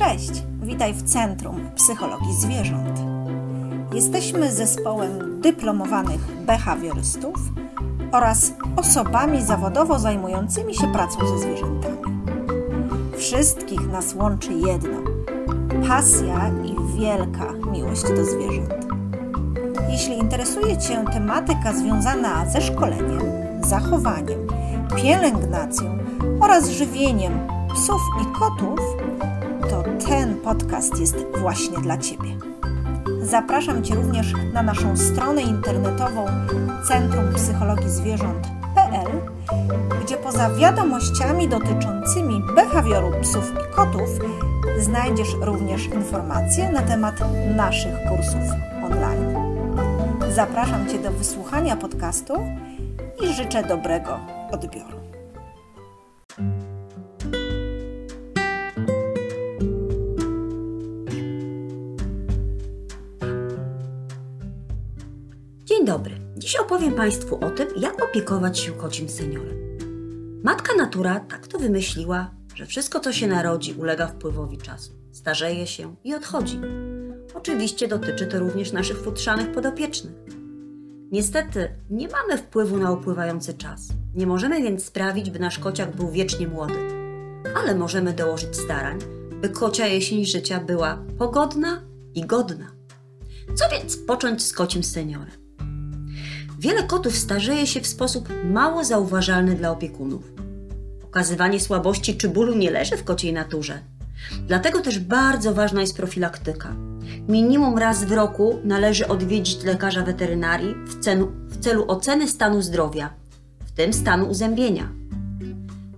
Cześć, witaj w Centrum Psychologii Zwierząt. Jesteśmy zespołem dyplomowanych behawiorystów oraz osobami zawodowo zajmującymi się pracą ze zwierzętami. Wszystkich nas łączy jedno pasja i wielka miłość do zwierząt. Jeśli interesuje Cię tematyka związana ze szkoleniem, zachowaniem, pielęgnacją oraz żywieniem psów i kotów, to ten podcast jest właśnie dla Ciebie. Zapraszam Cię również na naszą stronę internetową Centrum Psychologii Zwierząt.pl, gdzie poza wiadomościami dotyczącymi behawioru psów i kotów znajdziesz również informacje na temat naszych kursów online. Zapraszam Cię do wysłuchania podcastu i życzę dobrego odbioru. Dobry. Dziś opowiem Państwu o tym, jak opiekować się kocim seniorem. Matka natura tak to wymyśliła, że wszystko, co się narodzi, ulega wpływowi czasu, starzeje się i odchodzi. Oczywiście dotyczy to również naszych futrzanych podopiecznych. Niestety nie mamy wpływu na upływający czas. Nie możemy więc sprawić, by nasz kociak był wiecznie młody. Ale możemy dołożyć starań, by kocia jesień życia była pogodna i godna. Co więc począć z kocim seniorem? Wiele kotów starzeje się w sposób mało zauważalny dla opiekunów. Okazywanie słabości czy bólu nie leży w kociej naturze. Dlatego też bardzo ważna jest profilaktyka. Minimum raz w roku należy odwiedzić lekarza weterynarii w celu, w celu oceny stanu zdrowia, w tym stanu uzębienia.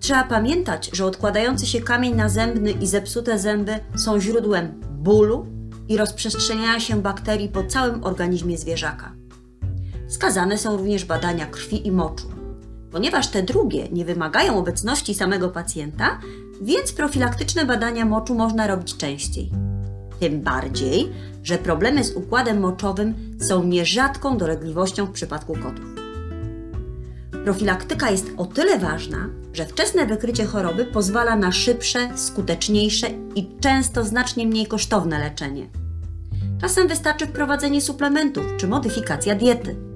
Trzeba pamiętać, że odkładający się kamień nazębny i zepsute zęby są źródłem bólu i rozprzestrzeniania się bakterii po całym organizmie zwierzaka. Skazane są również badania krwi i moczu. Ponieważ te drugie nie wymagają obecności samego pacjenta, więc profilaktyczne badania moczu można robić częściej. Tym bardziej, że problemy z układem moczowym są nierzadką dolegliwością w przypadku kotów. Profilaktyka jest o tyle ważna, że wczesne wykrycie choroby pozwala na szybsze, skuteczniejsze i często znacznie mniej kosztowne leczenie. Czasem wystarczy wprowadzenie suplementów czy modyfikacja diety.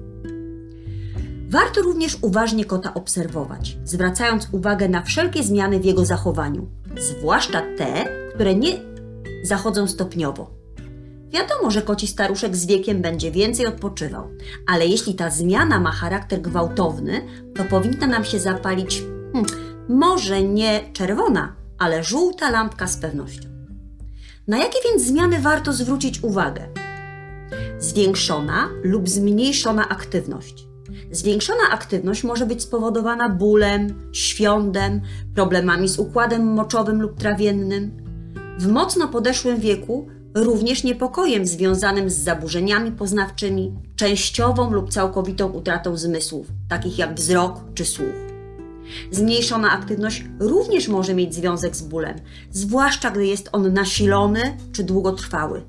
Warto również uważnie kota obserwować, zwracając uwagę na wszelkie zmiany w jego zachowaniu, zwłaszcza te, które nie zachodzą stopniowo. Wiadomo, że koci staruszek z wiekiem będzie więcej odpoczywał, ale jeśli ta zmiana ma charakter gwałtowny, to powinna nam się zapalić hmm, może nie czerwona, ale żółta lampka z pewnością. Na jakie więc zmiany warto zwrócić uwagę? Zwiększona lub zmniejszona aktywność. Zwiększona aktywność może być spowodowana bólem, świądem, problemami z układem moczowym lub trawiennym. W mocno podeszłym wieku również niepokojem związanym z zaburzeniami poznawczymi, częściową lub całkowitą utratą zmysłów, takich jak wzrok czy słuch. Zmniejszona aktywność również może mieć związek z bólem, zwłaszcza gdy jest on nasilony czy długotrwały.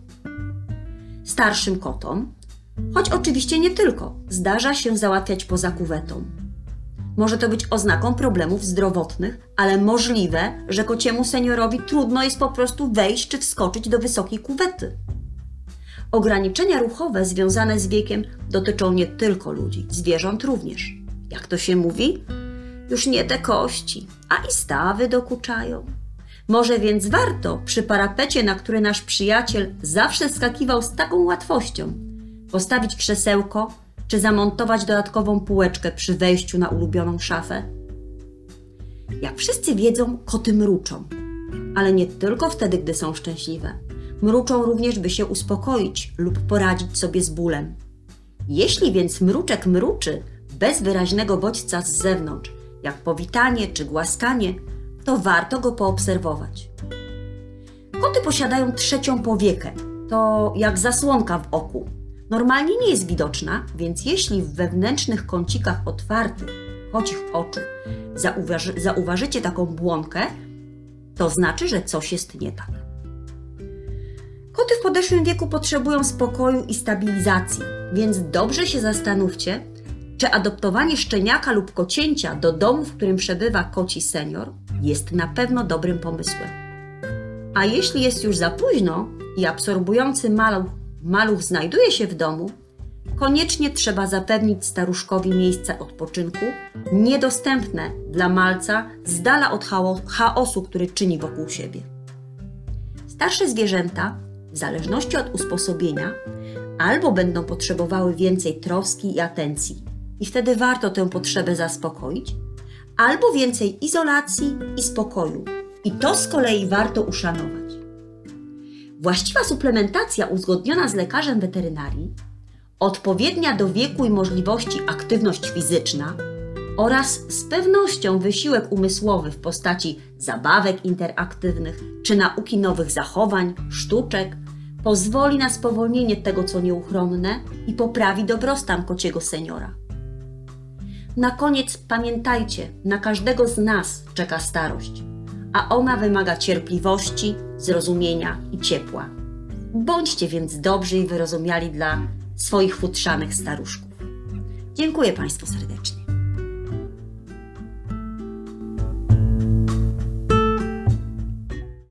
Starszym kotom, choć oczywiście nie tylko, zdarza się załatwiać poza kuwetą. Może to być oznaką problemów zdrowotnych, ale możliwe, że kociemu seniorowi trudno jest po prostu wejść czy wskoczyć do wysokiej kuwety. Ograniczenia ruchowe związane z wiekiem dotyczą nie tylko ludzi, zwierząt również. Jak to się mówi? Już nie te kości, a i stawy dokuczają. Może więc warto przy parapecie, na który nasz przyjaciel zawsze skakiwał z taką łatwością, postawić krzesełko czy zamontować dodatkową półeczkę przy wejściu na ulubioną szafę? Jak wszyscy wiedzą, koty mruczą, ale nie tylko wtedy, gdy są szczęśliwe. Mruczą również, by się uspokoić lub poradzić sobie z bólem. Jeśli więc mruczek mruczy bez wyraźnego bodźca z zewnątrz, jak powitanie czy głaskanie, to warto go poobserwować. Koty posiadają trzecią powiekę, to jak zasłonka w oku. Normalnie nie jest widoczna, więc jeśli w wewnętrznych kącikach otwartych kocich oczu zauważy, zauważycie taką błonkę, to znaczy, że coś jest nie tak. Koty w podeszłym wieku potrzebują spokoju i stabilizacji, więc dobrze się zastanówcie, czy adoptowanie szczeniaka lub kocięcia do domu, w którym przebywa koci senior, jest na pewno dobrym pomysłem. A jeśli jest już za późno i absorbujący maluch, maluch znajduje się w domu, koniecznie trzeba zapewnić staruszkowi miejsce odpoczynku niedostępne dla malca z dala od chao- chaosu, który czyni wokół siebie. Starsze zwierzęta, w zależności od usposobienia, albo będą potrzebowały więcej troski i atencji, i wtedy warto tę potrzebę zaspokoić, albo więcej izolacji i spokoju, i to z kolei warto uszanować. Właściwa suplementacja uzgodniona z lekarzem weterynarii, odpowiednia do wieku i możliwości aktywność fizyczna oraz z pewnością wysiłek umysłowy w postaci zabawek interaktywnych czy nauki nowych zachowań, sztuczek pozwoli na spowolnienie tego, co nieuchronne i poprawi dobrostan kociego seniora. Na koniec pamiętajcie, na każdego z nas czeka starość, a ona wymaga cierpliwości, zrozumienia i ciepła. Bądźcie więc dobrzy i wyrozumiali dla swoich futrzanych staruszków. Dziękuję Państwu serdecznie.